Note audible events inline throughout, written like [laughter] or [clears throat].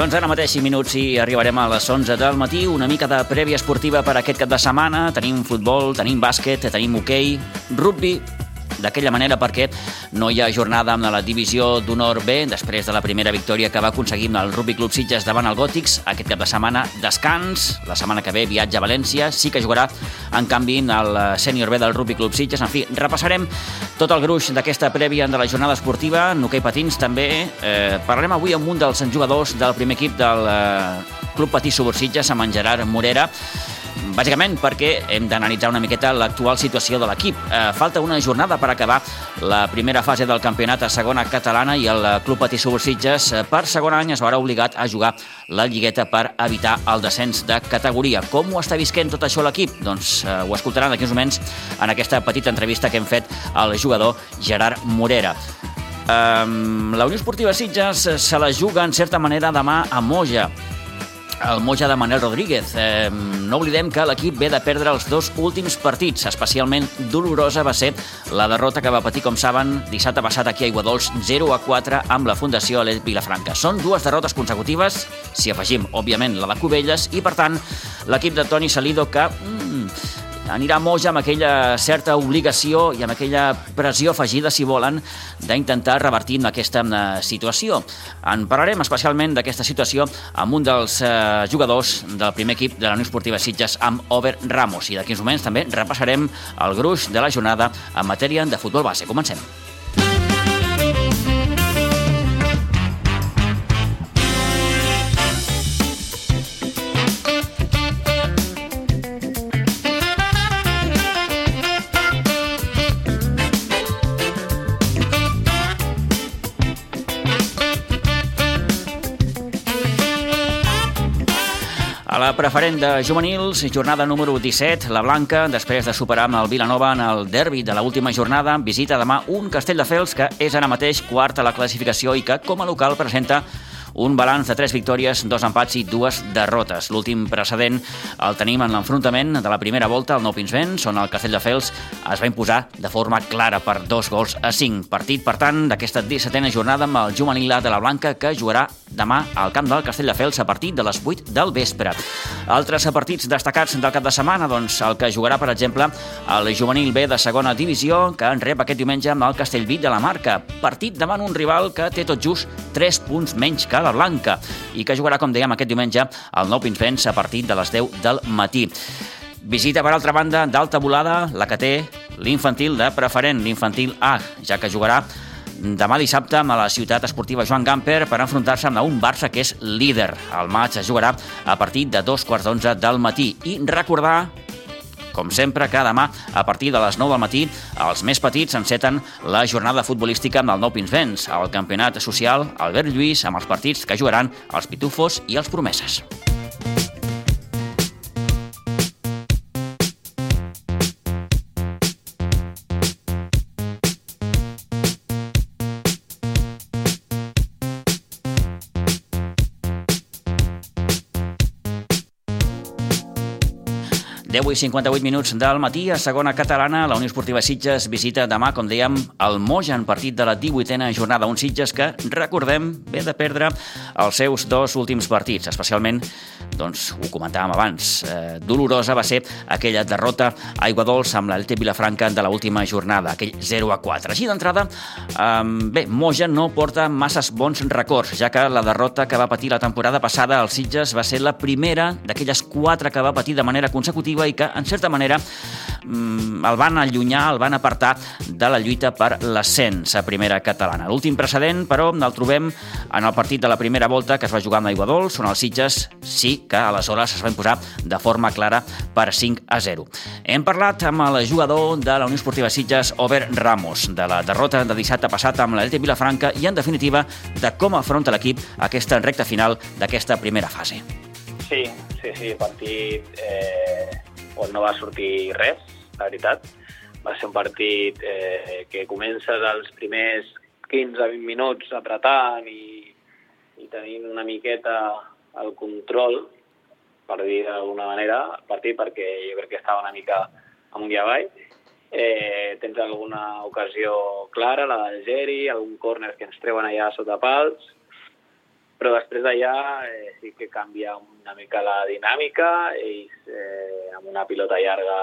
Doncs ara mateix 5 minuts i arribarem a les 11 del matí, una mica de prèvia esportiva per aquest cap de setmana. Tenim futbol, tenim bàsquet, tenim hoquei, rugby, d'aquella manera perquè no hi ha jornada amb la divisió d'honor B després de la primera victòria que va aconseguir amb el Rugby Club Sitges davant el Gòtics. Aquest cap de setmana descans, la setmana que ve viatge a València, sí que jugarà en canvi el sènior B del Rugby Club Sitges. En fi, repassarem tot el gruix d'aquesta prèvia de la jornada esportiva, en hoquei patins també. Eh, parlarem avui amb un dels jugadors del primer equip del eh, Club Patí Subursitges, amb en Gerard Morera, bàsicament perquè hem d'analitzar una miqueta l'actual situació de l'equip. Eh, falta una jornada per acabar la primera fase del campionat a segona catalana i el Club Patí Subursitges eh, per segon any es veurà obligat a jugar la lligueta per evitar el descens de categoria. Com ho està visquent tot això l'equip? Doncs eh, ho escoltaran d'aquí uns moments en aquesta petita entrevista que hem fet al jugador Gerard Morera. La Unió Esportiva Sitges se la juga en certa manera demà a Moja el Moja de Manel Rodríguez. Eh, no oblidem que l'equip ve de perdre els dos últims partits. Especialment dolorosa va ser la derrota que va patir, com saben, dissabte passat aquí a Iguadols 0 a 4 amb la Fundació Alet Vilafranca. Són dues derrotes consecutives, si afegim, òbviament, la de Cubelles, i, per tant, l'equip de Toni Salido que... Anirà Moja amb aquella certa obligació i amb aquella pressió afegida, si volen, d'intentar revertir aquesta eh, situació. En parlarem especialment d'aquesta situació amb un dels eh, jugadors del primer equip de la Unió Esportiva Sitges, amb Over Ramos. I d'aquí uns moments també repassarem el gruix de la jornada en matèria de futbol base. Comencem. La preferent de juvenils, jornada número 17, la Blanca, després de superar amb el Vilanova en el derbi de l'última jornada, visita demà un Castelldefels que és ara mateix quart a la classificació i que, com a local, presenta un balanç de tres victòries, dos empats i dues derrotes. L'últim precedent el tenim en l'enfrontament de la primera volta al Nou Pinsbens, on el Castelldefels es va imposar de forma clara per dos gols a cinc. Partit, per tant, d'aquesta 17a jornada amb el juvenil de la Blanca que jugarà demà al camp del Castelldefels a partir de les 8 del vespre. Altres partits destacats del cap de setmana, doncs el que jugarà, per exemple, el juvenil B de segona divisió, que en rep aquest diumenge amb el Castellví de la Marca. Partit davant un rival que té tot just 3 punts menys que la Blanca i que jugarà, com dèiem, aquest diumenge al Nou Pinsbens a partir de les 10 del matí. Visita, per altra banda, d'alta volada, la que té l'infantil de preferent, l'infantil A, ja que jugarà demà dissabte amb la ciutat esportiva Joan Gamper per enfrontar-se amb un Barça que és líder. El maig es jugarà a partir de dos quarts d'onze del matí. I recordar com sempre, que demà, a partir de les 9 del matí, els més petits enceten la jornada futbolística amb el Nou Pinsbens, el campionat social Albert Lluís, amb els partits que jugaran els Pitufos i els Promeses. 10 i 58 minuts del matí, a segona catalana, la Unió Esportiva Sitges visita demà, com dèiem, el Moja en partit de la 18a jornada. Un Sitges que, recordem, ve de perdre els seus dos últims partits, especialment, doncs, ho comentàvem abans, eh, dolorosa va ser aquella derrota a Aigua Dols amb l'Elte Vilafranca de l'última jornada, aquell 0 a 4. Així d'entrada, eh, bé, Moja no porta masses bons records, ja que la derrota que va patir la temporada passada al Sitges va ser la primera d'aquelles quatre que va patir de manera consecutiva positiva i que, en certa manera, mm, el van allunyar, el van apartar de la lluita per l'ascens a primera catalana. L'últim precedent, però, el trobem en el partit de la primera volta que es va jugar amb l'Aigua Dols, on els Sitges sí que aleshores es va imposar de forma clara per 5 a 0. Hem parlat amb el jugador de la Unió Esportiva Sitges, Over Ramos, de la derrota de dissabte passat amb l'Elte Vilafranca i, en definitiva, de com afronta l'equip aquesta recta final d'aquesta primera fase. Sí, sí, sí, partit eh, on no va sortir res, la veritat. Va ser un partit eh, que comença dels primers 15-20 minuts apretant i, i tenint una miqueta el control, per dir d'alguna manera, el partit, perquè jo crec que estava una mica amunt i avall. Eh, tens alguna ocasió clara, la del Geri, algun córner que ens treuen allà sota pals, però després d'allà eh, sí que canvia una mica la dinàmica, ells eh, amb una pilota llarga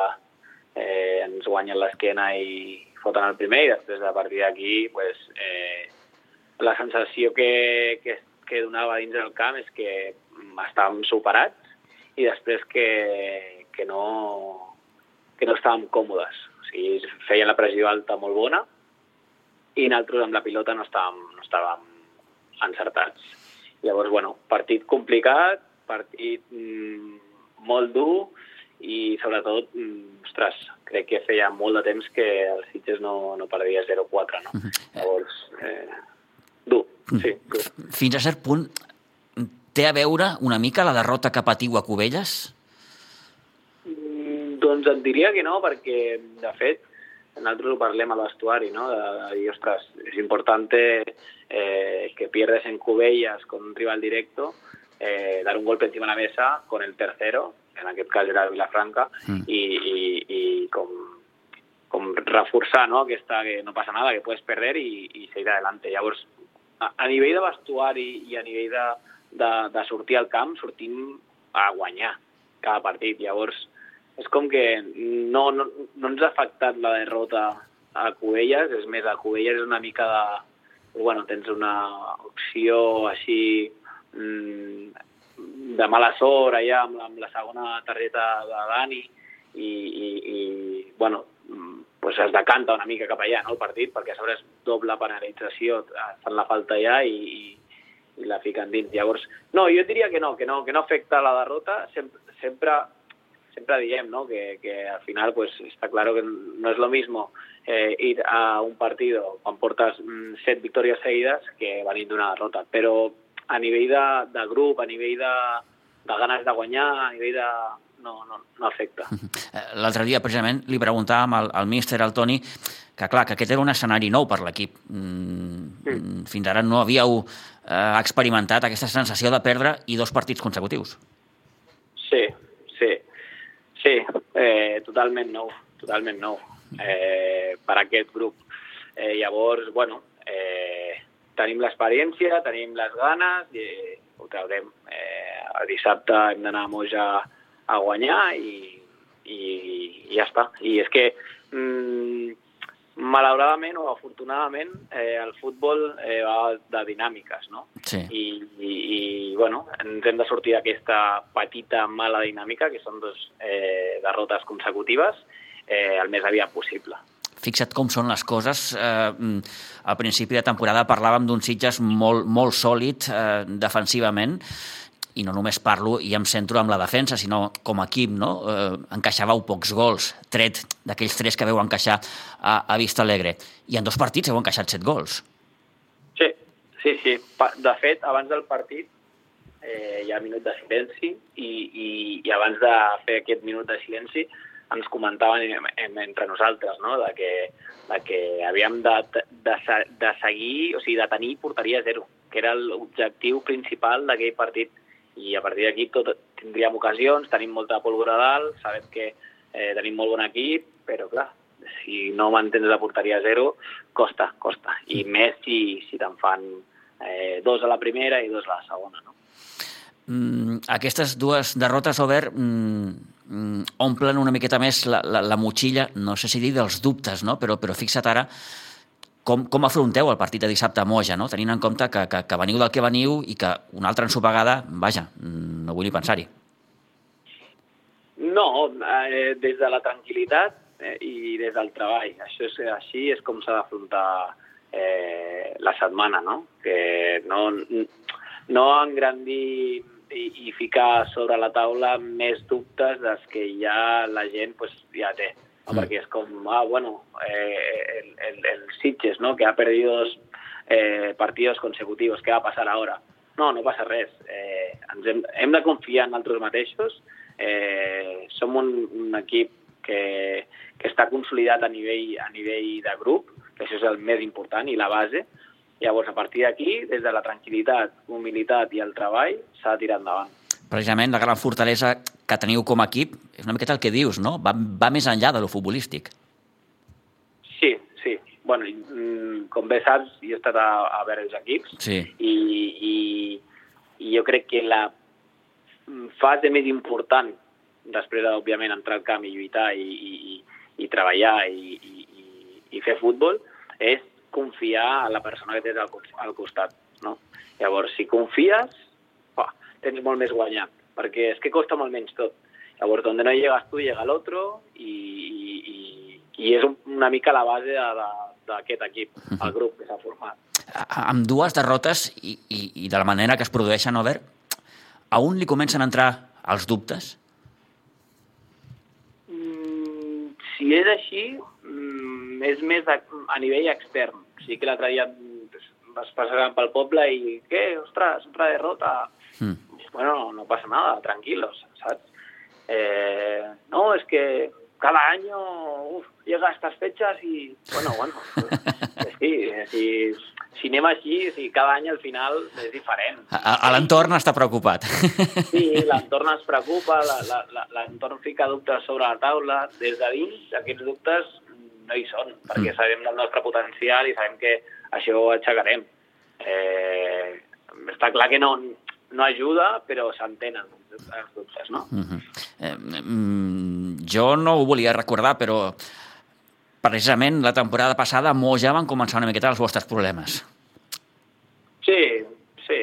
eh, ens guanyen l'esquena i foten el primer i després a partir d'aquí pues, eh, la sensació que, que, que donava dins del camp és que estàvem superats i després que, que, no, que no estàvem còmodes. O sigui, feien la pressió alta molt bona i nosaltres amb la pilota no estàvem, no estàvem encertats. Llavors, bueno, partit complicat, partit mm, molt dur i sobretot, mm, ostres, crec que feia molt de temps que el Sitges no, no perdia 0-4, no? Mhm. Llavors, eh, dur, mm. sí, dur. Fins a cert punt, té a veure una mica la derrota que patiu a Cubelles? Mm, doncs et diria que no, perquè, de fet, nosaltres ho parlem a l'estuari, no? de, de dir, ostres, és important eh, que pierdes en Cubelles con un rival directo, eh, dar un golpe encima de la mesa con el tercero, en aquest cas era Vilafranca, mm. i, i, i com, com reforçar no? aquesta que no passa nada, que puedes perder i, i seguir adelante. Llavors, a, a nivell de vestuari i a nivell de, de, de sortir al camp, sortim a guanyar cada partit. Llavors, és com que no, no, no ens ha afectat la derrota a Cubelles, és més, a Cubelles és una mica de... Bueno, tens una opció així mmm, de mala sort allà amb, amb la segona targeta de Dani i, i, i bueno, pues es decanta una mica cap allà no, el partit, perquè a sobre és doble penalització, fan la falta allà i, i, i la fiquen dins. Llavors, no, jo diria que no, que no, que no afecta la derrota, sempre, sempre sempre diem ¿no? que, que al final pues está claro que no es lo mismo eh, ir a un partido quan portes mm, set victòries seguides que venint d'una derrota, però a nivell de, de grup, a nivell de, de ganes de guanyar, a nivell de... no, no, no afecta. [laughs] Eh, l'altre dia, precisament, li preguntàvem al, al míster, al Toni, que clar, que aquest era un escenari nou per l'equip. Mm, mm. Fins ara no havíeu eh, experimentat aquesta sensació de perdre i dos partits consecutius. Sí, Sí, eh, totalment nou, totalment nou eh, per aquest grup. Eh, llavors, bueno, eh, tenim l'experiència, tenim les ganes i ho traurem. Eh, el dissabte hem d'anar a Moja a guanyar i, i, i ja està. I és que mm, malauradament o afortunadament, eh, el futbol eh, va de dinàmiques, no? Sí. I, i, i, bueno, ens hem de sortir d'aquesta petita mala dinàmica, que són dos eh, derrotes consecutives, eh, el més aviat possible. Fixa't com són les coses. Eh, al principi de temporada parlàvem d'un Sitges molt, molt sòlid eh, defensivament i no només parlo i em centro amb la defensa, sinó com a equip, no? Eh, encaixàveu pocs gols, tret d'aquells tres que veu encaixar a, a Vista Alegre. I en dos partits heu encaixat set gols. Sí, sí, sí. De fet, abans del partit eh, hi ha minut de silenci i, i, i abans de fer aquest minut de silenci ens comentaven entre nosaltres no? de, que, de que havíem de, de, de seguir, o sigui, de tenir porteria zero, que era l'objectiu principal d'aquell partit i a partir d'aquí tot, tindríem ocasions, tenim molta pólvora a dalt, sabem que eh, tenim molt bon equip, però clar, si no mantens la porteria a zero, costa, costa. I més si, si te'n fan eh, dos a la primera i dos a la segona, no? Mm, aquestes dues derrotes, Albert, mm, mm, omplen una miqueta més la, la, la motxilla, no sé si dir dels dubtes, no? però, però fixa't ara com, com afronteu el partit de dissabte a Moja, no? tenint en compte que, que, que veniu del que veniu i que una altra ensopegada, vaja, no vull ni pensar-hi. No, eh, des de la tranquil·litat eh, i des del treball. Això és, així és com s'ha d'afrontar eh, la setmana, no? Que no, no engrandir i, i ficar sobre la taula més dubtes dels que ja la gent pues, ja té ¿no? Mm. perquè és com, ah, bueno, eh, el, el, el Sitges, ¿no? que ha perdido dos eh, partidos consecutivos, què va passar ara? No, no passa res. Eh, ens hem, hem de confiar en nosaltres mateixos. Eh, som un, un equip que, que està consolidat a nivell, a nivell de grup, que això és el més important i la base. Llavors, a partir d'aquí, des de la tranquil·litat, humilitat i el treball, s'ha de tirar endavant precisament la gran fortalesa que teniu com a equip és una miqueta el que dius, no? Va, va més enllà de lo futbolístic. Sí, sí. Bueno, mm, com bé saps, jo he estat a, a veure els equips sí. i, i i jo crec que la fase més important, després d'òbviament entrar al camp i lluitar i, i, i treballar i, i, i fer futbol, és confiar en la persona que tens al, al costat. No? Llavors, si confies, oh, tens molt més guanyat, perquè és que costa molt menys tot. Llavors, on no llegas tu, llega l'altre, i, i, i, és una mica la base d'aquest equip, el grup que s'ha format. Amb dues derrotes i, i, i de la manera que es produeixen, Over, a un li comencen a entrar els dubtes? Mm, si és així, mm, és més a, a nivell extern. Sí que l'altre dia vas passar pel poble i què, ostres, otra derrota. Mm. Bueno, no pasa nada, tranquilos, ¿sabes? Eh, no, es que cada año uf, llega a estas fechas y, bueno, bueno, sí, sí, si anem així, si cada any al final és diferent. A, a l'entorn està preocupat. Sí, l'entorn es preocupa, l'entorn fica dubtes sobre la taula. Des de dins, aquests dubtes no hi són, perquè mm. sabem del nostre potencial i sabem que això ho aixecarem. Eh, està clar que no, no ajuda, però s'entenen els dubtes, no? Mm -hmm. eh, mm, jo no ho volia recordar, però precisament la temporada passada mo ja van començar una miqueta els vostres problemes. Sí, sí.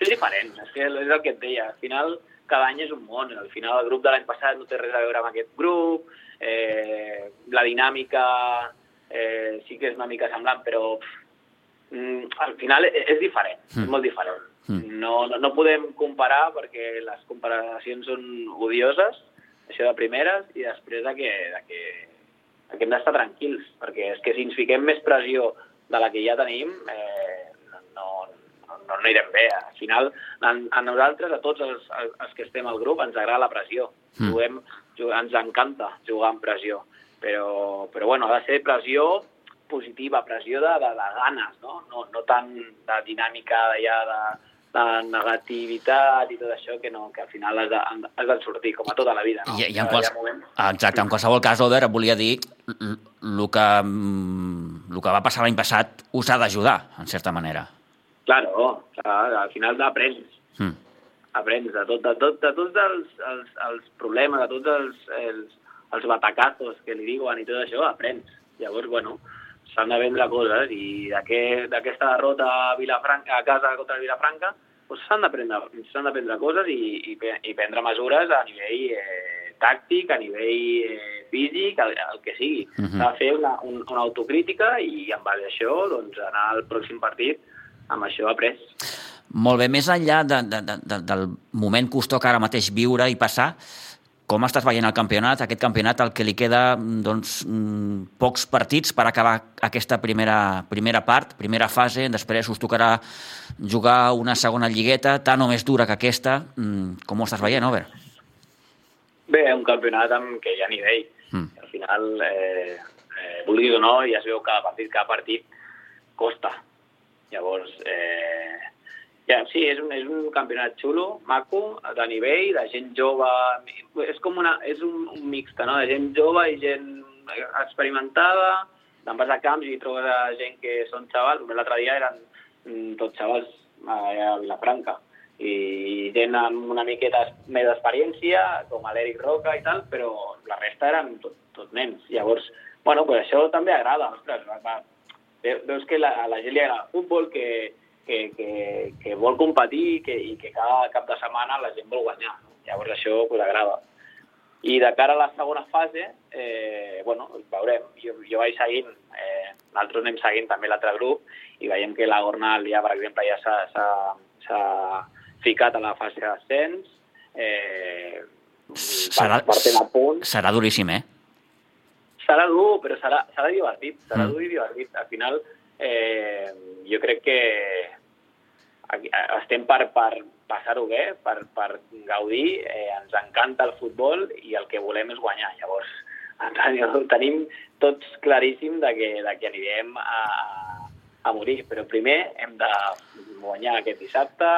És diferent, és, que és el que et deia. Al final, cada any és un món. Al final, el grup de l'any passat no té res a veure amb aquest grup. Eh, la dinàmica eh, sí que és una mica semblant, però pff, mm, al final és diferent, mm. és molt diferent. Mm. No, no, no podem comparar perquè les comparacions són odioses, això de primeres, i després de que, de que, de que hem d'estar tranquils, perquè és que si ens fiquem més pressió de la que ja tenim, eh, no, no, no anirem bé. Al final, a, a nosaltres, a tots els, els que estem al grup, ens agrada la pressió. Mm. Juguem, juguem, ens encanta jugar amb pressió. Però, però bueno, ha de ser pressió positiva, pressió de, de, de ganes, no? No, no tant de dinàmica ja de, de negativitat i tot això que no, que al final has de, has de sortir, com a tota la vida. No? I, i en, quals... Exacte, en qualsevol cas, Oder, volia dir el que, mm, el que va passar l'any passat us ha d'ajudar, en certa manera. Claro, clar, al final aprens. Mm. Aprens de, tot, de, tot, de tots els, els, els problemes, de tots els, els, els batacazos que li diuen i tot això, aprens. Llavors, bueno, s'han de vendre coses i d'aquesta derrota a, Vilafranca, a casa contra el Vilafranca doncs s'han de, prendre, de prendre coses i, i, i prendre mesures a nivell eh, tàctic, a nivell eh, físic, el, el que sigui. Uh -huh. S'ha de fer una, un, una autocrítica i en base a això doncs, anar al pròxim partit amb això après. Molt bé, més enllà de, de, de, del moment que us toca ara mateix viure i passar, com estàs veient el campionat? Aquest campionat el que li queda doncs, mm, pocs partits per acabar aquesta primera, primera part, primera fase, després us tocarà jugar una segona lligueta tan o més dura que aquesta. Mm, com ho estàs veient, Over? Bé, un campionat amb què hi ha nivell. Mm. Al final, eh, eh, vulguis o no, ja es veu cada partit, cada partit costa. Llavors, eh, ja, sí, és un, és un campionat xulo, maco, de nivell, de gent jove... És com una, és un, un mixta, no?, de gent jove i gent experimentada, te'n vas a camps i trobes a gent que són xavals, l'altre dia eren mm, tots xavals a Vilafranca, i gent amb una miqueta més d'experiència, com l'Eric Roca i tal, però la resta eren tot, tot nens. Llavors, bueno, pues això també agrada, ostres, va, va. veus que la, a la gent li agrada el futbol, que, que, que, que vol competir que, i que cada cap de setmana la gent vol guanyar. No? Llavors això pues, agrada. I de cara a la segona fase, eh, bueno, veurem. Jo, jo vaig seguint, eh, nosaltres anem seguint també l'altre grup i veiem que la Gornal ja, per exemple, ja s'ha ficat a la fase d'ascens. Eh, serà, a punt. serà duríssim, eh? Serà dur, però serà, serà divertit. Serà mm. dur i divertit. Al final, eh, jo crec que estem per, per passar-ho bé, per, per gaudir, eh, ens encanta el futbol i el que volem és guanyar. Llavors, [laughs] tenim tots claríssim de que, de que anirem a, a morir, però primer hem de guanyar aquest dissabte,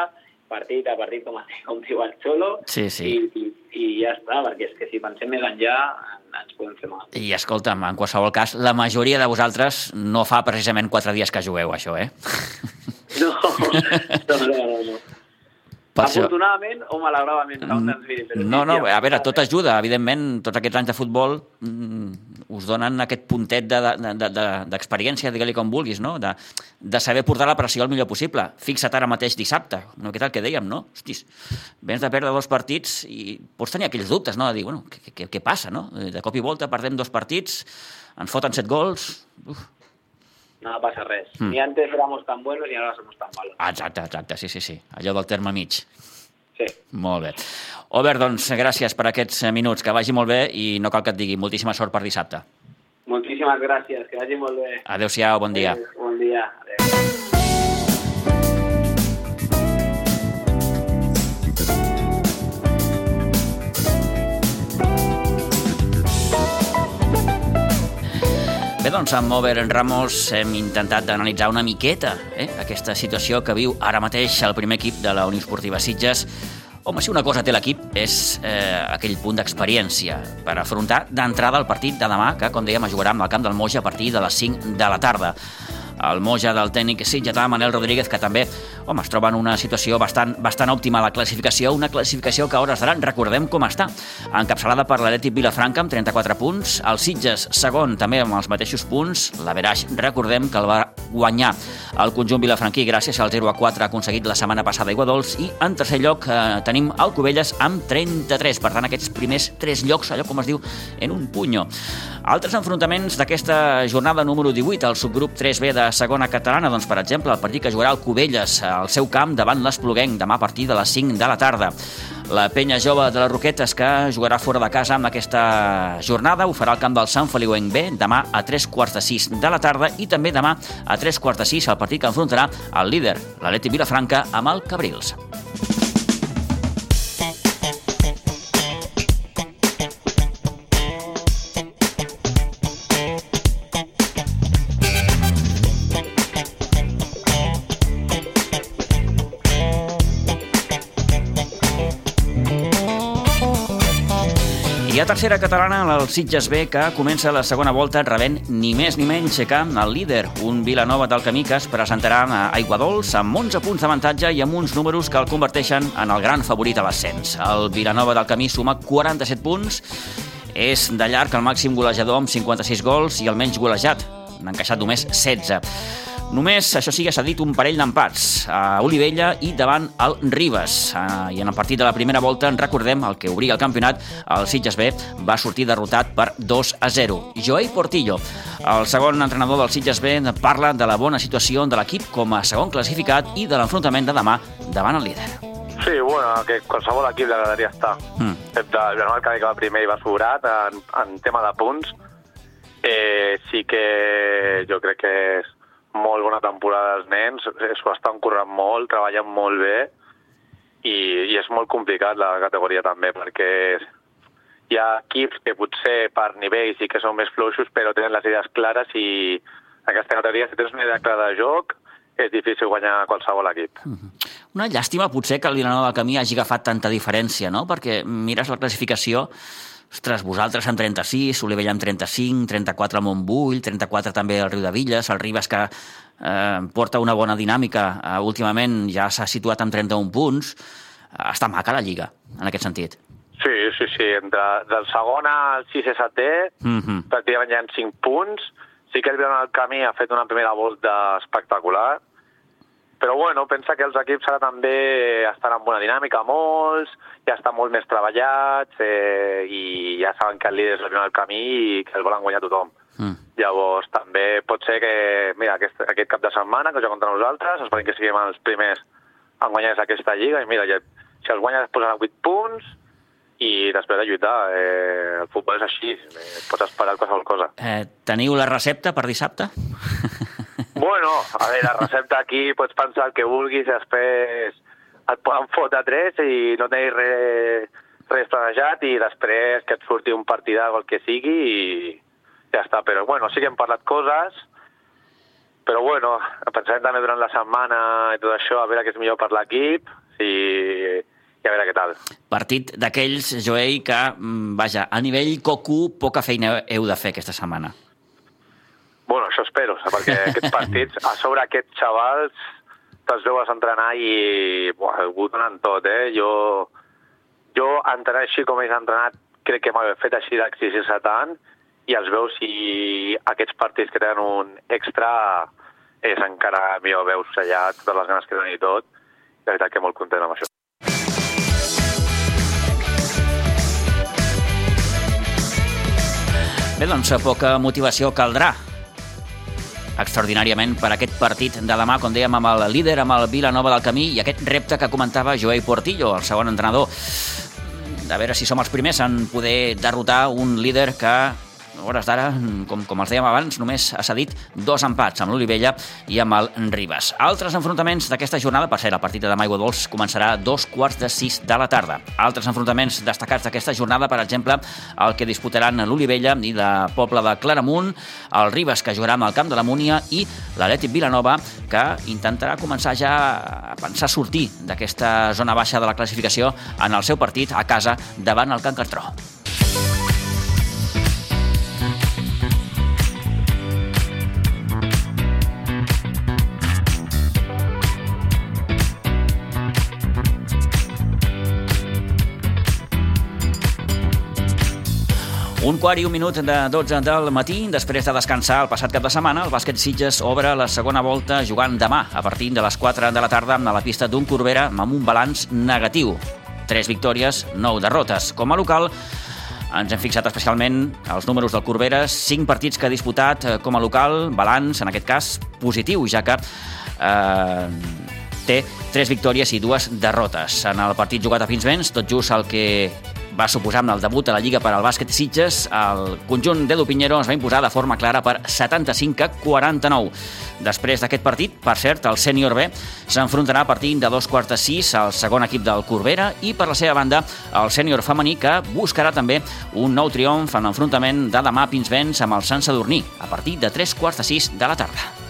partit a partit, com, [laughs] com diu el Xolo, sí, sí. I, i, i ja està, perquè és que si pensem més enllà ens podem fer mal. I escolta'm, en qualsevol cas, la majoria de vosaltres no fa precisament quatre dies que jugueu, això, eh? [laughs] [laughs] No, no, no, no. Per Afortunadament això... o malauradament, segons ens miri. Però no, no, a veure, tot ajuda. Evidentment, tots aquests anys de futbol mm, us donen aquest puntet d'experiència, de, de, de, digue-li com vulguis, no? De, de saber portar la pressió el millor possible. Fixa't ara mateix dissabte, no? Què tal que dèiem, no? Hostis, vens de perdre dos partits i pots tenir aquells dubtes, no? De dir, bueno, què, què, què passa, no? De cop i volta perdem dos partits, ens foten set gols... Uf, no passa res. Mm. Ni antes éramos tan buenos ni ahora somos tan malos. Exacte, exacte, sí, sí, sí. Allò del terme mig. Sí. Molt bé. Obert, doncs, gràcies per aquests minuts. Que vagi molt bé i no cal que et digui. Moltíssima sort per dissabte. Moltíssimes gràcies. Que vagi molt bé. Adéu-siau, bon dia. Adéu, bon dia. Adéu. Doncs amb Over Ramos hem intentat analitzar una miqueta eh, aquesta situació que viu ara mateix el primer equip de la Unió Esportiva Sitges. Home, si una cosa té l'equip és eh, aquell punt d'experiència per afrontar d'entrada el partit de demà, que, com dèiem, jugarà amb el camp del Moja a partir de les 5 de la tarda el Moja del tècnic sitgetà Manel Rodríguez, que també home, es troba en una situació bastant, bastant òptima a la classificació, una classificació que a hores d'ara recordem com està, encapçalada per l'Atlètic Vilafranca amb 34 punts, el Sitges segon també amb els mateixos punts, la Veraix recordem que el va guanyar el conjunt vilafranquí gràcies al 0 a 4 aconseguit la setmana passada a Iguadols i en tercer lloc eh, tenim el Cubelles amb 33, per tant aquests primers tres llocs, allò com es diu, en un punyo. Altres enfrontaments d'aquesta jornada número 18, al subgrup 3B de segona catalana, doncs, per exemple, el partit que jugarà el Cubelles al seu camp davant l'Espluguenc demà a partir de les 5 de la tarda. La penya jove de les Roquetes que jugarà fora de casa amb aquesta jornada ho farà al camp del Sant Feliuenc B demà a 3 quarts de 6 de la tarda i també demà a 3 quarts de 6 el partit que enfrontarà el líder, l'Aleti Vilafranca, amb el Cabrils. Tercera catalana, el Sitges B, que comença la segona volta rebent ni més ni menys que el líder, un Vilanova del Camí que es presentarà a Aigua Dols amb 11 punts d'avantatge i amb uns números que el converteixen en el gran favorit a l'ascens. El Vilanova del Camí suma 47 punts, és de llarg el màxim golejador amb 56 gols i el menys golejat, n'ha encaixat només 16. Només, això sí, s'ha dit un parell d'empats, a Olivella i davant el Ribes. Ah, I en el partit de la primera volta, en recordem, el que obria el campionat, el Sitges B va sortir derrotat per 2 a 0. Joey Portillo, el segon entrenador del Sitges B, parla de la bona situació de l'equip com a segon classificat i de l'enfrontament de demà davant el líder. Sí, bueno, que qualsevol equip li agradaria estar. Mm. Excepte el Vilanova que va primer i va sobrat en, en tema de punts. Eh, sí que jo crec que és molt bona temporada dels nens, s'ho estan currant molt, treballen molt bé i, i és molt complicat la categoria també perquè hi ha equips que potser per nivell sí que són més fluixos però tenen les idees clares i en aquesta categoria si tens una idea clara de joc és difícil guanyar qualsevol equip. Mm -hmm. Una llàstima potser que el Vilanova del Camí hagi agafat tanta diferència, no? Perquè mires la classificació Ostres, vosaltres amb 36, Olivella amb 35, 34 al Montbull, 34 també al Riu de Villes, el Ribes que eh, porta una bona dinàmica, eh, últimament ja s'ha situat amb 31 punts. Està maca la Lliga, en aquest sentit. Sí, sí, sí. Entre, del segon al 6 i 7 mm -hmm. pràcticament hi ha 5 punts. Sí que el Vilanova del Camí ha fet una primera volta espectacular, però bueno, pensa que els equips ara també estan en bona dinàmica, molts, ja estan molt més treballats eh, i ja saben que el líder és el del camí i que el volen guanyar tothom. Mm. Llavors, també pot ser que, mira, aquest, aquest cap de setmana que joc contra nosaltres, esperem que siguem els primers en guanyar aquesta lliga i mira, ja, si els guanyes es posen a 8 punts i després de lluitar. Eh, el futbol és així, eh, pots esperar qualsevol cosa. Eh, teniu la recepta per dissabte? [laughs] Bueno, a veure, la recepta aquí pots pensar el que vulguis, després et poden fotre tres i no tenir res, res planejat i després que et surti un partidà o el que sigui i ja està. Però bueno, sí que hem parlat coses, però bueno, pensarem també durant la setmana i tot això, a veure què és millor per l'equip i, i a veure què tal. Partit d'aquells, Joey, que, mm, vaja, a nivell cocu, poca feina heu de fer aquesta setmana. Bueno, això espero, perquè [laughs] aquests partits, a sobre aquests xavals, te'ls veus entrenar i buah, ho donen tot, eh? Jo, jo entrenar així com ells entrenat, crec que m'ha fet així d'exigir-se tant i els veus si aquests partits que tenen un extra és encara millor veus allà totes les ganes que tenen i tot. De veritat que molt content amb això. Bé, doncs poca motivació caldrà extraordinàriament per aquest partit de demà, com dèiem, amb el líder, amb el Vilanova del Camí, i aquest repte que comentava Joel Portillo, el segon entrenador. A veure si som els primers en poder derrotar un líder que a hores d'ara, com, com els dèiem abans, només ha cedit dos empats amb l'Olivella i amb el Ribas. Altres enfrontaments d'aquesta jornada, per ser el partit de demà Aigua Dols començarà a dos quarts de sis de la tarda. Altres enfrontaments destacats d'aquesta jornada, per exemple, el que disputaran l'Olivella i la Pobla de Claramunt, el Ribas, que jugarà amb el Camp de la Múnia, i l'Atlètic Vilanova, que intentarà començar ja a pensar sortir d'aquesta zona baixa de la classificació en el seu partit a casa davant el Can Cartró. Un quart i un minut de 12 del matí, després de descansar el passat cap de setmana, el bàsquet Sitges obre la segona volta jugant demà a partir de les 4 de la tarda a la pista d'un Corbera amb un balanç negatiu. Tres victòries, nou derrotes. Com a local, ens hem fixat especialment els números del Corbera, cinc partits que ha disputat eh, com a local, balanç, en aquest cas, positiu, ja que eh, té tres victòries i dues derrotes. En el partit jugat a Pinsbens, tot just el que va suposar amb el debut a la Lliga per al bàsquet Sitges, el conjunt d'Edu Pinheiro es va imposar de forma clara per 75 a 49. Després d'aquest partit, per cert, el sènior B s'enfrontarà a partir de dos quarts de sis al segon equip del Corbera i, per la seva banda, el sènior femení que buscarà també un nou triomf en l'enfrontament de demà Pinsbens amb el Sant Sadurní a partir de tres quarts de sis de la tarda.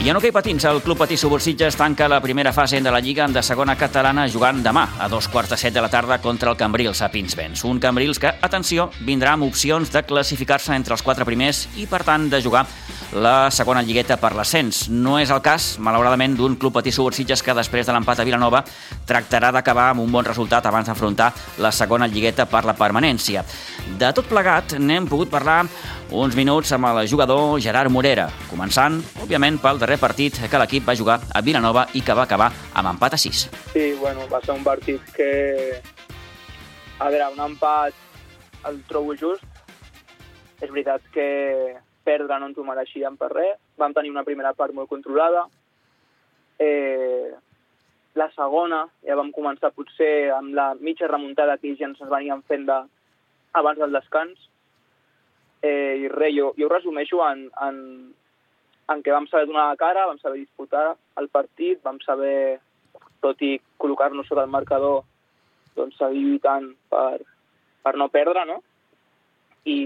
I en hoquei patins, el Club Patí Subursitges tanca la primera fase de la Lliga de segona catalana jugant demà a dos quarts de set de la tarda contra el Cambrils a Pinsbens. Un Cambrils que, atenció, vindrà amb opcions de classificar-se entre els quatre primers i, per tant, de jugar la segona lligueta per l'ascens. No és el cas, malauradament, d'un Club Patí Subursitges que després de l'empat a Vilanova tractarà d'acabar amb un bon resultat abans d'afrontar la segona lligueta per la permanència. De tot plegat, n'hem pogut parlar uns minuts amb el jugador Gerard Morera, començant, òbviament, pel darrer partit que l'equip va jugar a Vilanova i que va acabar amb empat a 6. Sí, bueno, va ser un partit que... A veure, un empat el trobo just. És veritat que perdre no ens ho mereixíem per res. Vam tenir una primera part molt controlada. Eh, la segona ja vam començar potser amb la mitja remuntada que ja ens veníem fent de, abans del descans Eh, I res, jo, jo ho resumeixo en, en, en què vam saber donar la cara, vam saber disputar el partit, vam saber, tot i col·locar-nos sota el marcador, doncs seguir lluitant per, per no perdre, no? I,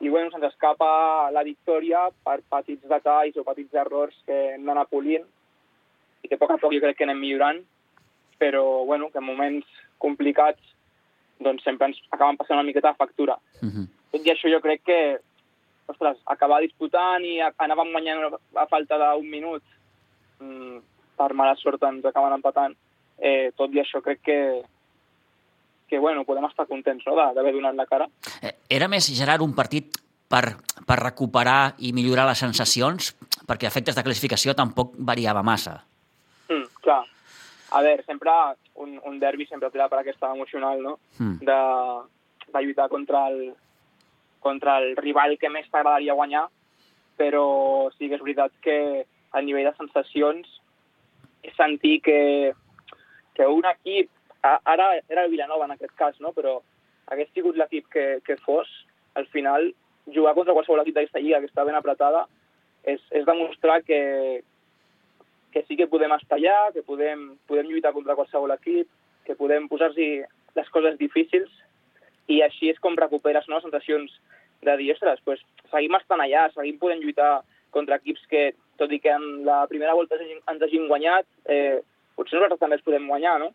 i bueno, se'ns escapa la victòria per petits detalls o petits errors que hem d'anar polint i que a poc a poc jo crec que anem millorant, però bueno, que en moments complicats doncs sempre ens acaben passant una miqueta de factura. Uh -huh. Tot i això jo crec que, ostres, acabar disputant i anàvem guanyant a falta d'un minut, mm, per mala sort ens acaben empatant, eh, tot i això crec que, que bueno, podem estar contents no, d'haver donat la cara. Eh, era més, Gerard, un partit per, per recuperar i millorar les sensacions? Perquè efectes de classificació tampoc variava massa. Mm, clar. A veure, sempre un, un derbi sempre té la part aquesta emocional, no? Mm. De, de lluitar contra el, contra el rival que més t'agradaria guanyar, però sí que és veritat que a nivell de sensacions és sentir que, que un equip, ara era el Villanova en aquest cas, no? però hagués sigut l'equip que, que fos, al final jugar contra qualsevol equip d'aquesta lliga que està ben apretada és, és demostrar que, que sí que podem estar allà, que podem, podem lluitar contra qualsevol equip, que podem posar-hi les coses difícils i així és com recuperes no, sensacions de dir, ostres, pues, seguim estant allà, seguim podent lluitar contra equips que, tot i que en la primera volta ens hagin guanyat, eh, potser nosaltres també els podem guanyar, no?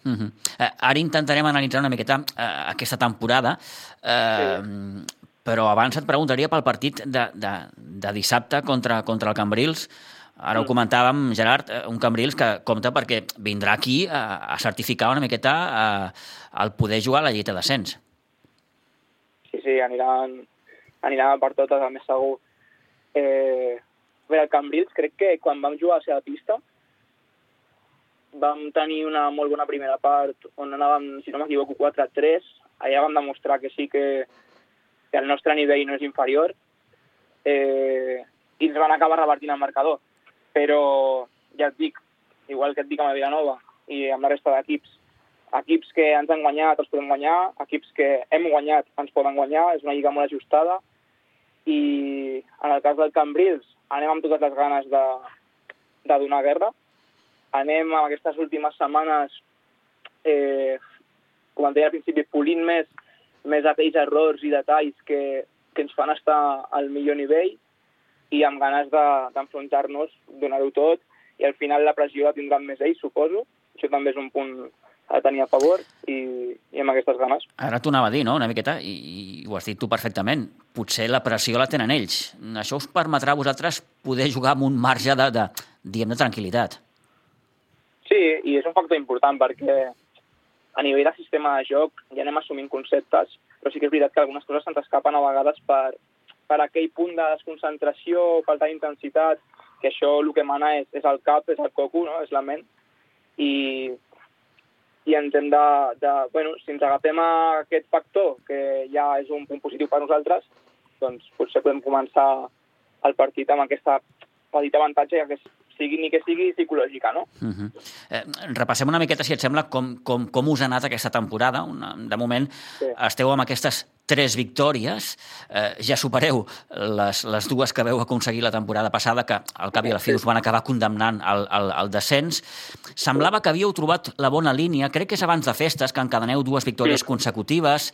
Uh -huh. eh, ara intentarem analitzar una miqueta eh, aquesta temporada, eh, sí. però abans et preguntaria pel partit de, de, de dissabte contra, contra el Cambrils. Ara mm. ho comentàvem, Gerard, eh, un Cambrils que compta perquè vindrà aquí a, a certificar una miqueta a, al poder jugar a la lleita d'ascens. Sí, aniran, aniran per totes, a més segur. Eh, bé, el Cambrils crec que quan vam jugar a la pista vam tenir una molt bona primera part on anàvem, si no m'equivoco, 4-3. Allà vam demostrar que sí que, que el nostre nivell no és inferior eh, i ens van acabar revertint el marcador. Però ja et dic, igual que et dic amb el Villanova i amb la resta d'equips, equips que ens han guanyat els podem guanyar, equips que hem guanyat ens poden guanyar, és una lliga molt ajustada i en el cas del Cambrils anem amb totes les ganes de, de donar guerra. Anem en aquestes últimes setmanes, eh, com deia al principi, polint més, més aquells errors i detalls que, que ens fan estar al millor nivell i amb ganes d'enfrontar-nos, de, donar-ho tot, i al final la pressió la tindran més ells, suposo. Això també és un punt a tenir a favor i, i amb aquestes ganes. Ara t'ho anava a dir, no?, una miqueta, i, i ho has dit tu perfectament. Potser la pressió la tenen ells. Això us permetrà a vosaltres poder jugar amb un marge de, de diguem, de tranquil·litat. Sí, i és un factor important perquè a nivell de sistema de joc ja anem assumint conceptes, però sí que és veritat que algunes coses se'ns escapen a vegades per, per aquell punt de desconcentració, falta d'intensitat, que això el que mana és, és el cap, és el coco, no? és la ment, i i ens hem de, de... Bueno, si ens agafem a aquest factor, que ja és un punt positiu per nosaltres, doncs potser podem començar el partit amb aquesta petit avantatge, ja que sigui ni que sigui psicològica, no? Uh -huh. eh, repassem una miqueta, si et sembla, com, com, com us ha anat aquesta temporada. Una, de moment sí. esteu amb aquestes tres victòries, eh, ja supereu les, les dues que veu aconseguir la temporada passada, que al cap i a la fi us van acabar condemnant al, al, al descens. Semblava que havíeu trobat la bona línia, crec que és abans de festes, que encadeneu dues victòries sí. consecutives,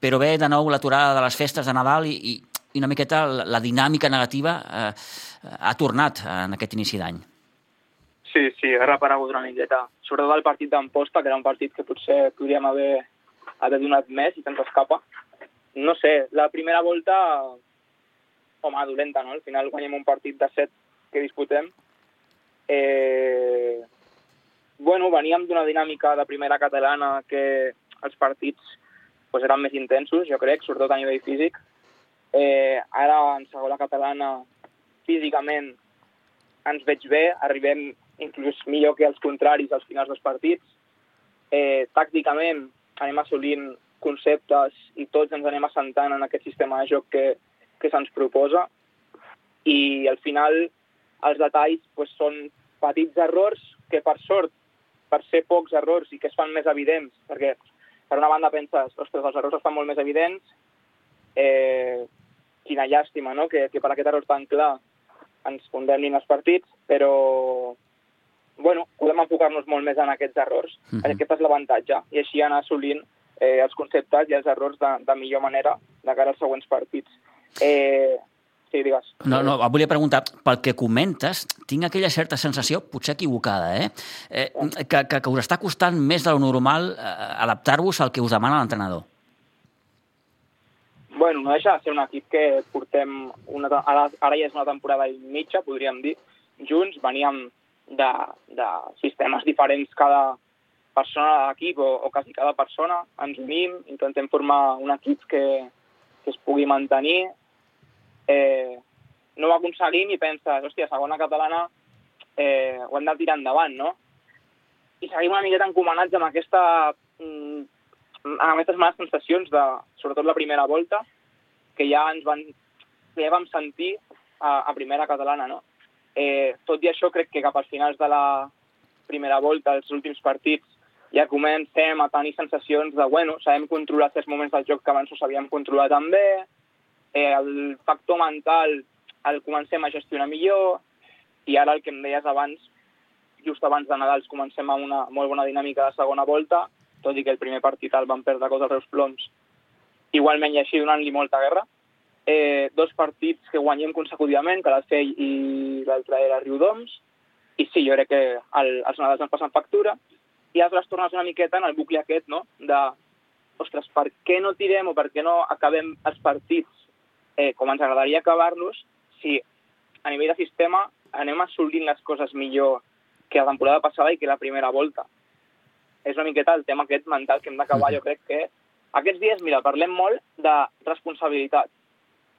però ve de nou l'aturada de les festes de Nadal i, i, i una miqueta la, la dinàmica negativa eh, ha tornat en aquest inici d'any. Sí, sí, ha reparegut una miqueta. Sobretot el partit d'Amposta, que era un partit que potser podríem haver, haver donat més i se'ns escapa. No sé, la primera volta, home, dolenta, no? Al final guanyem un partit de set que disputem. Eh, bueno, veníem d'una dinàmica de primera catalana que els partits pues, eren més intensos, jo crec, sobretot a nivell físic. Eh, ara, en segona catalana, físicament ens veig bé, arribem inclús millor que els contraris als finals dels partits. Eh, tàcticament anem assolint conceptes i tots ens anem assentant en aquest sistema de joc que, que se'ns proposa i al final els detalls pues, són petits errors que per sort, per ser pocs errors i que es fan més evidents, perquè per una banda penses, ostres, els errors estan molt més evidents, eh, quina llàstima, no?, que, que per aquest error tan clar ens condemnin els partits, però bueno, podem enfocar-nos molt més en aquests errors. Uh mhm. -huh. Aquest és l'avantatge, i així anar assolint eh, els conceptes i els errors de, de millor manera de cara als següents partits. Eh, Sí, digues. No, no, volia preguntar, pel que comentes, tinc aquella certa sensació, potser equivocada, eh? eh que, que, que us està costant més de lo normal eh, adaptar-vos al que us demana l'entrenador. Bueno, no deixa de ser un equip que portem, una, ara, ara ja és una temporada i mitja, podríem dir, junts, veníem de, de sistemes diferents cada persona de l'equip o, o quasi cada persona, ens unim, intentem formar un equip que, que es pugui mantenir. Eh, no ho aconseguim i penses, hòstia, segona catalana eh, ho hem de tirar endavant, no? I seguim una miqueta encomanats amb aquesta mm, amb aquestes males sensacions de, sobretot la primera volta, que ja ens van, ja vam sentir a, a primera catalana, no? Eh, tot i això, crec que cap als finals de la primera volta, els últims partits, ja comencem a tenir sensacions de, bueno, sabem controlar certs moments del joc que abans ho sabíem controlar també, eh, el factor mental el comencem a gestionar millor, i ara el que em deies abans, just abans de Nadal comencem amb una molt bona dinàmica de segona volta, tot i que el primer partit el van perdre cosa als Ploms, igualment i així donant-li molta guerra, eh, dos partits que guanyem consecutivament, Calafell i l'altre era Riudoms, i sí, jo crec que el, els Nadals ens passen factura, i aleshores tornes una miqueta en el bucle aquest, no?, de, ostres, per què no tirem o per què no acabem els partits eh, com ens agradaria acabar-los si a nivell de sistema anem assolint les coses millor que la temporada passada i que la primera volta. És una miqueta el tema aquest mental que hem d'acabar, [laughs] jo crec que aquests dies, mira, parlem molt de responsabilitat.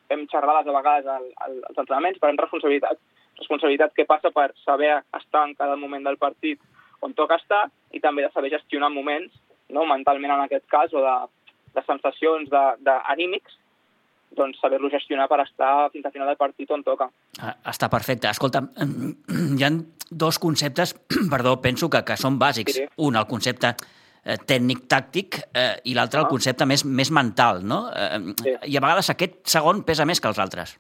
Fem xerrades a vegades al, al, als entrenaments, parlem de responsabilitat. Responsabilitat que passa per saber estar en cada moment del partit on toca estar i també de saber gestionar moments, no, mentalment en aquest cas, o de, de sensacions d'anímics, doncs saber-lo gestionar per estar fins al final del partit on toca. Ah, està perfecte. Escolta, [clears throat] hi han dos conceptes, [clears throat] perdó, penso que, que són bàsics. Sí. Un, el concepte eh, tècnic-tàctic eh, i l'altre ah. el concepte més, més mental, no? Eh, sí. I a vegades aquest segon pesa més que els altres.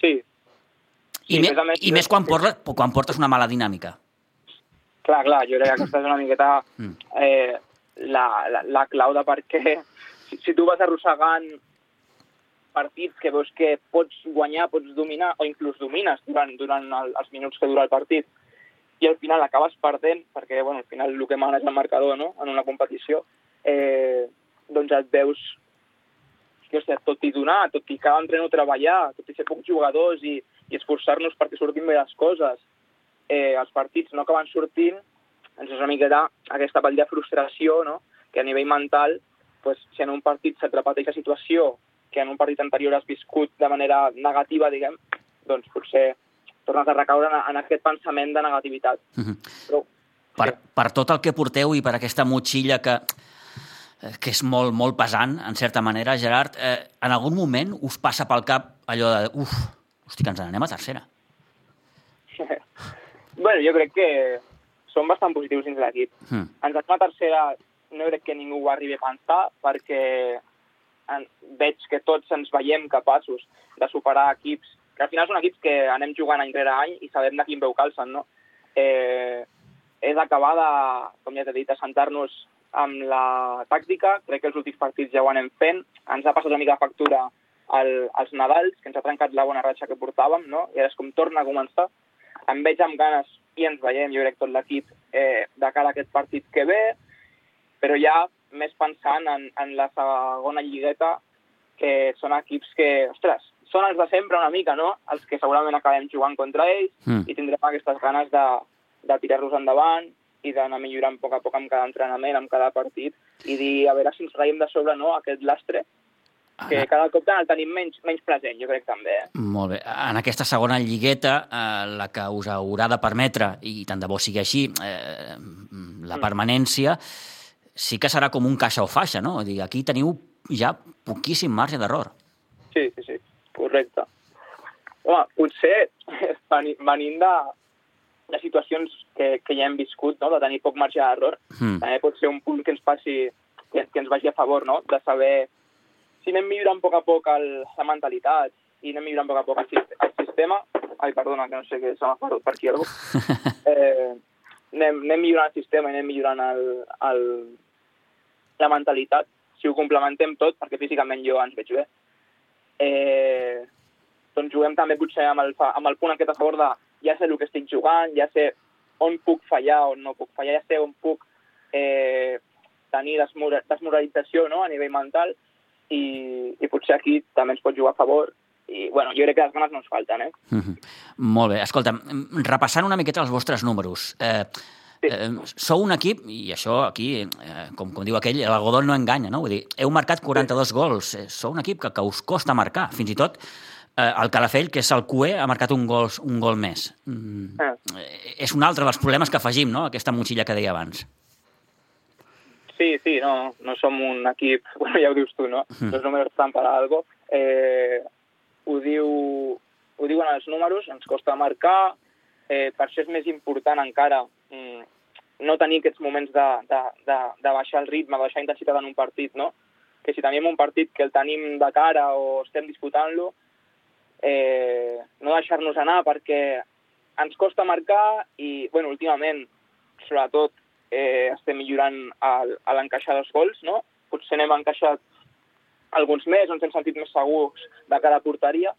Sí. I, sí, me, més, i més quan, sí. portes, quan portes una mala dinàmica. Clar, clar, jo crec que aquesta és una miqueta mm. eh, la, la, la clau de per què si, si tu vas arrossegant partits que veus que pots guanyar, pots dominar, o inclús domines durant, durant el, els minuts que dura el partit, i al final acabes perdent, perquè bueno, al final el que mana és el marcador no? en una competició, eh, doncs et veus que, sigui, tot i donar, tot i cada entreno treballar, tot i ser pocs jugadors i, i esforçar-nos perquè surtin bé les coses, eh, els partits no acaben sortint, ens és una miqueta aquesta de frustració, no? que a nivell mental, pues, si en un partit se't repeteix la situació que en un partit anterior has viscut de manera negativa, diguem, doncs potser tornes a recaure en, en aquest pensament de negativitat. Mhm. -huh. Però, per, sí. per tot el que porteu i per aquesta motxilla que, eh, que és molt, molt pesant, en certa manera, Gerard, eh, en algun moment us passa pel cap allò de, uf, hosti, que ens n'anem a tercera? [laughs] bueno, jo crec que som bastant positius dins l'equip. Mm. Ens anem a tercera, no crec que ningú ho arribi a pensar, perquè en, veig que tots ens veiem capaços de superar equips, que al final són equips que anem jugant any rere any i sabem de quin veu calcen, no? Eh, és acabar de, com ja t'he dit, assentar-nos amb la tàctica, crec que els últims partits ja ho anem fent, ens ha passat una mica de factura el, els Nadals, que ens ha trencat la bona ratxa que portàvem, no? i ara és com torna a començar. Em veig amb ganes i ens veiem, jo crec, tot l'equip eh, de cara a aquest partit que ve, però ja més pensant en, en la segona lligueta, que són equips que, ostres, són els de sempre una mica, no? Els que segurament acabem jugant contra ells mm. i tindrem aquestes ganes de, de tirar-los endavant i d'anar millorant a poc a poc amb cada entrenament, amb cada partit, i dir, a veure si ens traiem de sobre no, aquest lastre que cada cop el tenim menys, menys present, jo crec també. Eh? Molt bé. En aquesta segona lligueta, eh, la que us haurà de permetre, i tant de bo sigui així, eh, la mm. permanència, sí que serà com un caixa o faixa, no? Dir, aquí teniu ja poquíssim marge d'error. Sí, sí, correcte. Home, potser [laughs] venint de, de situacions que, que ja hem viscut, no? de tenir poc marge d'error, mm. també pot ser un punt que ens passi, que, que ens vagi a favor, no? de saber si anem millorant a poc a poc el, la mentalitat i anem millorant a poc a poc el, el sistema... Ai, perdona, que no sé què s'ha perdut per aquí algú. [laughs] Eh, anem, anem millorant el sistema i anem millorant el, el, la mentalitat, si ho complementem tot, perquè físicament jo ens veig bé, eh, doncs juguem també potser amb el, amb el punt aquest a favor de ja sé el que estic jugant, ja sé on puc fallar, on no puc fallar, ja sé on puc eh, tenir desmoralització no? a nivell mental i, i potser aquí també ens pot jugar a favor i bueno, jo crec que les ganes no ens falten. Eh? Mm -hmm. Molt bé. Escolta, repassant una miqueta els vostres números, eh, Sí. Eh, sou un equip, i això aquí, eh, com, com diu aquell, l'algodó no enganya, no? Vull dir, heu marcat 42 sí. gols, eh, sou un equip que, que us costa marcar, fins i tot eh, el Calafell, que és el QE, ha marcat un gol, un gol més. Mm, ah. És un altre dels problemes que afegim, no?, aquesta motxilla que deia abans. Sí, sí, no, no som un equip, [laughs] bueno, ja ho dius tu, no? Mm. Los números estan per algo. Eh, ho, diu, ho diuen els números, ens costa marcar, eh, per això és més important encara no tenir aquests moments de, de, de, de baixar el ritme, de baixar intensitat en un partit, no? Que si tenim un partit que el tenim de cara o estem disputant-lo, eh, no deixar-nos anar perquè ens costa marcar i, bueno, últimament, sobretot, eh, estem millorant a l'encaixar dels gols, no? Potser n'hem encaixat alguns més, ens hem sentit més segurs de cada porteria,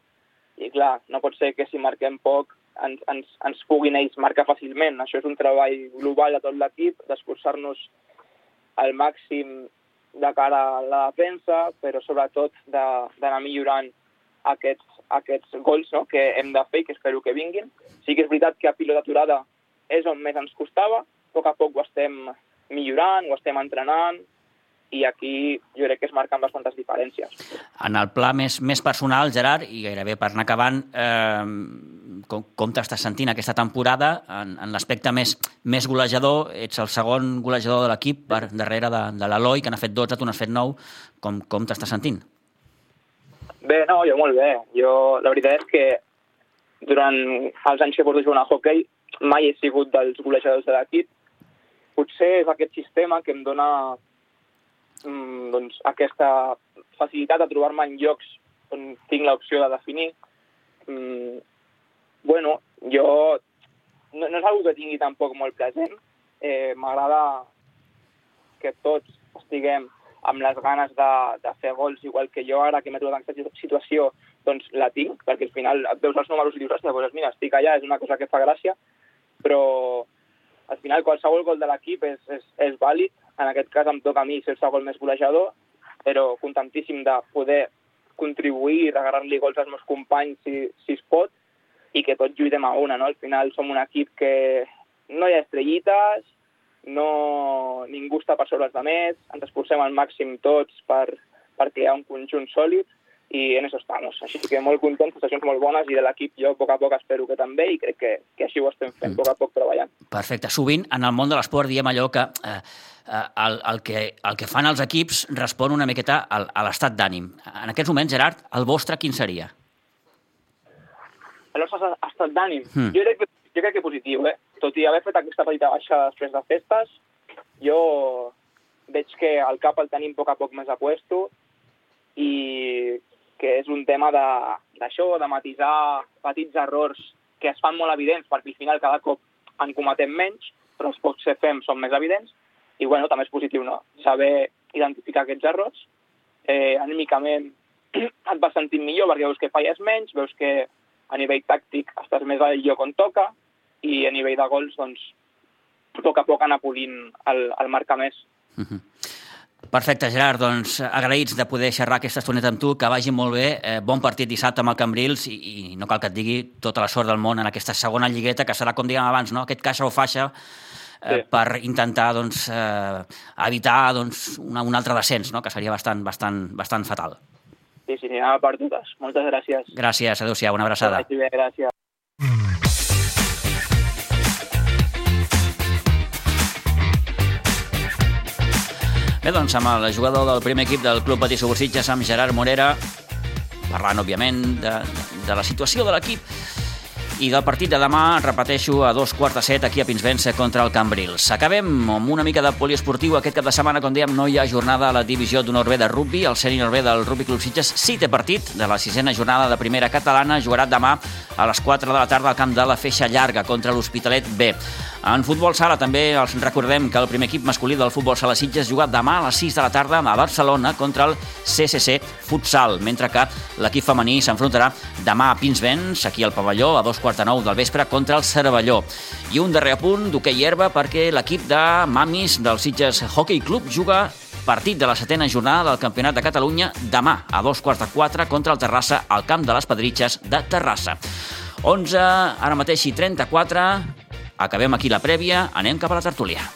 i clar, no pot ser que si marquem poc ens, ens, ens puguin ells marcar fàcilment. Això és un treball global de tot l'equip, d'esforçar-nos al màxim de cara a la defensa, però sobretot d'anar millorant aquests, aquests gols no? que hem de fer i que espero que vinguin. Sí que és veritat que a pilota aturada és on més ens costava, a poc a poc ho estem millorant, ho estem entrenant, i aquí jo crec que es marquen bastantes diferències. En el pla més, més personal, Gerard, i gairebé per anar acabant, eh, com, com t'estàs sentint aquesta temporada en, en l'aspecte més, més golejador? Ets el segon golejador de l'equip per darrere de, de l'Eloi, que n'ha fet 12, tu n'has fet 9. Com, com t'estàs sentint? Bé, no, jo molt bé. Jo, la veritat és que durant els anys que porto jugant a hockey mai he sigut dels golejadors de l'equip. Potser és aquest sistema que em dona doncs, aquesta facilitat de trobar-me en llocs on tinc l'opció de definir. Mm, bueno, jo no, no és una que tingui tampoc molt present. Eh, M'agrada que tots estiguem amb les ganes de, de fer gols, igual que jo ara que m'he trobat en aquesta situació, doncs la tinc, perquè al final et veus els números i dius, ostres, doncs mira, estic allà, és una cosa que fa gràcia, però al final qualsevol gol de l'equip és, és, és vàlid en aquest cas em toca a mi ser el segon més golejador, però contentíssim de poder contribuir i regalar-li gols als meus companys si, si es pot i que tots lluitem a una. No? Al final som un equip que no hi ha estrellites, no, ningú està per sobre els altres, ens esforcem al màxim tots per, per crear un conjunt sòlid i en això estamos. Així que molt contents, sessions molt bones i de l'equip jo a poc a poc espero que també i crec que, que així ho estem fent, mm. poc a poc treballant. Perfecte. Sovint en el món de l'esport diem allò que eh, eh, el, el, que el que fan els equips respon una miqueta al, a l'estat d'ànim. En aquests moments, Gerard, el vostre quin seria? El nostre estat d'ànim? Mm. Jo, crec que, jo crec que positiu, eh? Tot i haver fet aquesta petita baixa després de festes, jo veig que el cap el tenim a poc a poc més a puesto i que és un tema d'això, de, de matisar petits errors que es fan molt evidents, perquè al final cada cop en cometem menys, però els pocs que fem són més evidents, i bueno, també és positiu, no? Saber identificar aquests errors, eh, anímicament [clears throat] et vas sentint millor perquè veus que falles menys, veus que a nivell tàctic estàs més al lloc on toca, i a nivell de gols, doncs, a poc a poc anar polint el, el marcar més. Uh -huh. Perfecte, Gerard, doncs agraïts de poder xerrar aquesta estoneta amb tu, que vagi molt bé, eh, bon partit dissabte amb el Cambrils i, i no cal que et digui tota la sort del món en aquesta segona lligueta, que serà, com diguem abans, no? aquest caixa o faixa eh, sí. per intentar doncs, eh, evitar doncs, una, un altre descens, no? que seria bastant, bastant, bastant fatal. Sí, sí, anirà per totes. Moltes gràcies. Gràcies, adéu-siau, una abraçada. Bé, gràcies. Bé, doncs amb el jugador del primer equip del Club Patí Subursitges, amb Gerard Morera, parlant, òbviament, de, de la situació de l'equip i del partit de demà, repeteixo, a dos quarts de set aquí a Pinsbens contra el Cambrils. Acabem amb una mica de poliesportiu. Aquest cap de setmana, com dèiem, no hi ha jornada a la divisió d'honor B de rugby. El sènior B del Rugby Club Sitges sí té partit de la sisena jornada de primera catalana. Jugarà demà a les 4 de la tarda al camp de la Feixa Llarga contra l'Hospitalet B. En futbol sala també els recordem que el primer equip masculí del futbol sala Sitges juga demà a les 6 de la tarda a Barcelona contra el CCC Futsal, mentre que l'equip femení s'enfrontarà demà a Pinsbens, aquí al pavelló, a dos quarts de nou del vespre, contra el Cervelló. I un darrer apunt d'hoquei herba perquè l'equip de mamis del Sitges Hockey Club juga partit de la setena jornada del Campionat de Catalunya demà a dos quarts de quatre contra el Terrassa al camp de les Pedritxes de Terrassa. 11, ara mateix i 34, Acabem aquí la prèvia, anem cap a la tertúlia.